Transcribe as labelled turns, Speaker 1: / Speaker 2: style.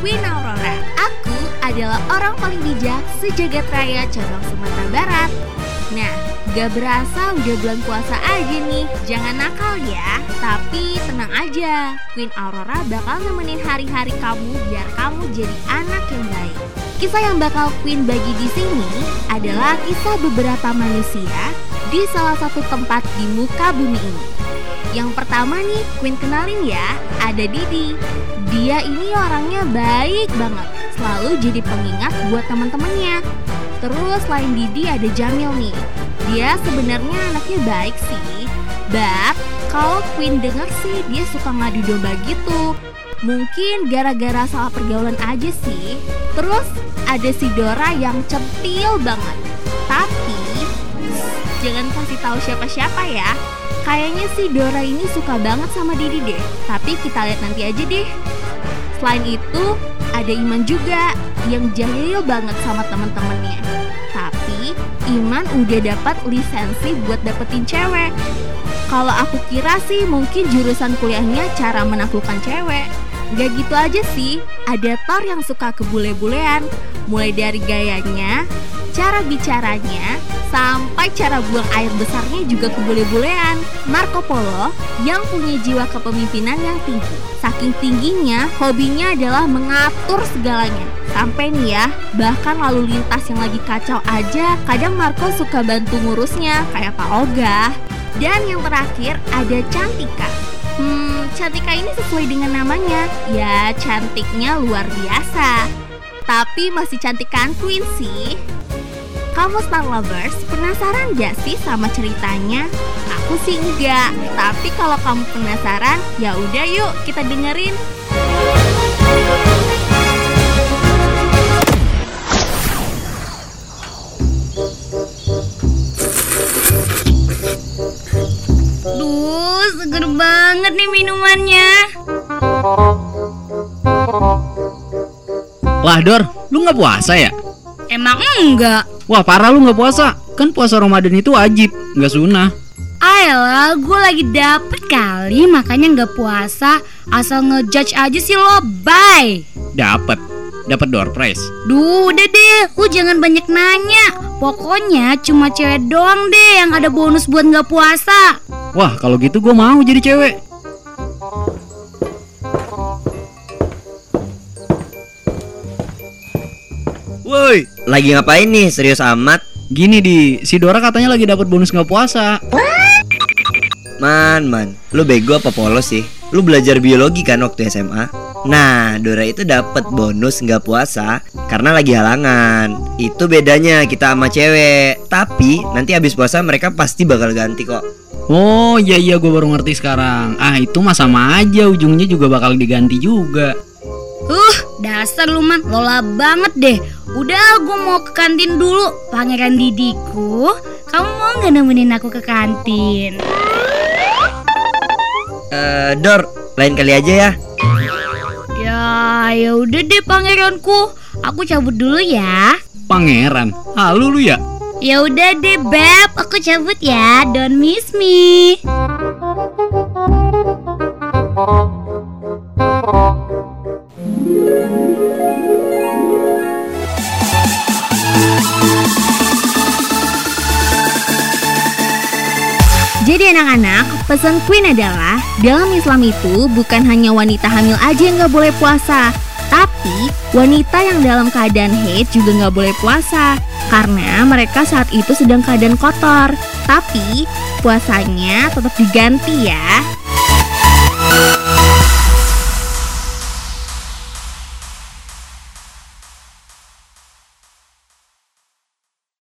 Speaker 1: Queen Aurora. Aku adalah orang paling bijak sejagat raya cabang Sumatera Barat. Nah, gak berasa udah bulan puasa aja nih. Jangan nakal ya, tapi tenang aja. Queen Aurora bakal nemenin hari-hari kamu biar kamu jadi anak yang baik. Kisah yang bakal Queen bagi di sini adalah kisah beberapa manusia di salah satu tempat di muka bumi ini. Yang pertama nih, Queen kenalin ya, ada Didi. Dia ini orangnya baik banget, selalu jadi pengingat buat teman-temannya. Terus selain Didi ada Jamil nih. Dia sebenarnya anaknya baik sih. But kalau Queen denger sih dia suka ngadu domba gitu. Mungkin gara-gara salah pergaulan aja sih. Terus ada si Dora yang centil banget. Tahu siapa-siapa ya. Kayaknya si Dora ini suka banget sama Didi deh. Tapi kita lihat nanti aja deh. Selain itu, ada Iman juga yang jahil banget sama temen-temennya. Tapi Iman udah dapat lisensi buat dapetin cewek. Kalau aku kira sih mungkin jurusan kuliahnya cara menaklukkan cewek. Gak gitu aja sih, ada Thor yang suka kebule-bulean. Mulai dari gayanya, cara bicaranya, sampai cara buang air besarnya juga kebule-bulean. Marco Polo yang punya jiwa kepemimpinan yang tinggi. Saking tingginya, hobinya adalah mengatur segalanya. Sampai nih ya, bahkan lalu lintas yang lagi kacau aja, kadang Marco suka bantu ngurusnya, kayak Pak Oga. Dan yang terakhir ada Cantika. Hmm, Cantika ini sesuai dengan namanya, ya cantiknya luar biasa. Tapi masih cantikan Queen sih. Kamu Star Lovers penasaran gak sih sama ceritanya? Aku sih enggak, tapi kalau kamu penasaran, ya udah yuk kita dengerin. Duh, seger banget nih minumannya.
Speaker 2: Lah Dor, lu nggak puasa ya?
Speaker 1: Emang enggak?
Speaker 2: Wah parah lu nggak puasa. Kan puasa Ramadan itu wajib, nggak sunnah.
Speaker 3: Ayolah, gue lagi dapet kali makanya nggak puasa Asal ngejudge aja sih lo, bye
Speaker 2: Dapat, dapat door prize.
Speaker 3: Duh, udah deh, lu jangan banyak nanya Pokoknya cuma cewek doang deh yang ada bonus buat nggak puasa
Speaker 2: Wah kalau gitu gue mau jadi cewek.
Speaker 4: Woi, lagi ngapain nih? Serius amat?
Speaker 2: Gini di, si Dora katanya lagi dapat bonus nggak puasa.
Speaker 4: Man, man, lu bego apa polos sih? Lu belajar biologi kan waktu SMA? Nah, Dora itu dapat bonus nggak puasa karena lagi halangan. Itu bedanya kita sama cewek. Tapi nanti habis puasa mereka pasti bakal ganti kok.
Speaker 2: Oh iya iya gue baru ngerti sekarang. Ah itu mah sama aja ujungnya juga bakal diganti juga.
Speaker 3: Uh, dasar lu man, lola banget deh Udah, gue mau ke kantin dulu Pangeran Didiku Kamu mau nggak nemenin aku ke kantin?
Speaker 4: Eh, Dor, lain kali aja ya.
Speaker 3: Ya, ya udah deh pangeranku Aku cabut dulu ya
Speaker 2: Pangeran, halu lu ya?
Speaker 3: Ya udah deh Beb, aku cabut ya. Don't miss me.
Speaker 1: Jadi anak-anak, pesan Queen adalah dalam Islam itu bukan hanya wanita hamil aja yang nggak boleh puasa, tapi wanita yang dalam keadaan haid juga nggak boleh puasa karena mereka saat itu sedang keadaan kotor. Tapi puasanya tetap diganti ya.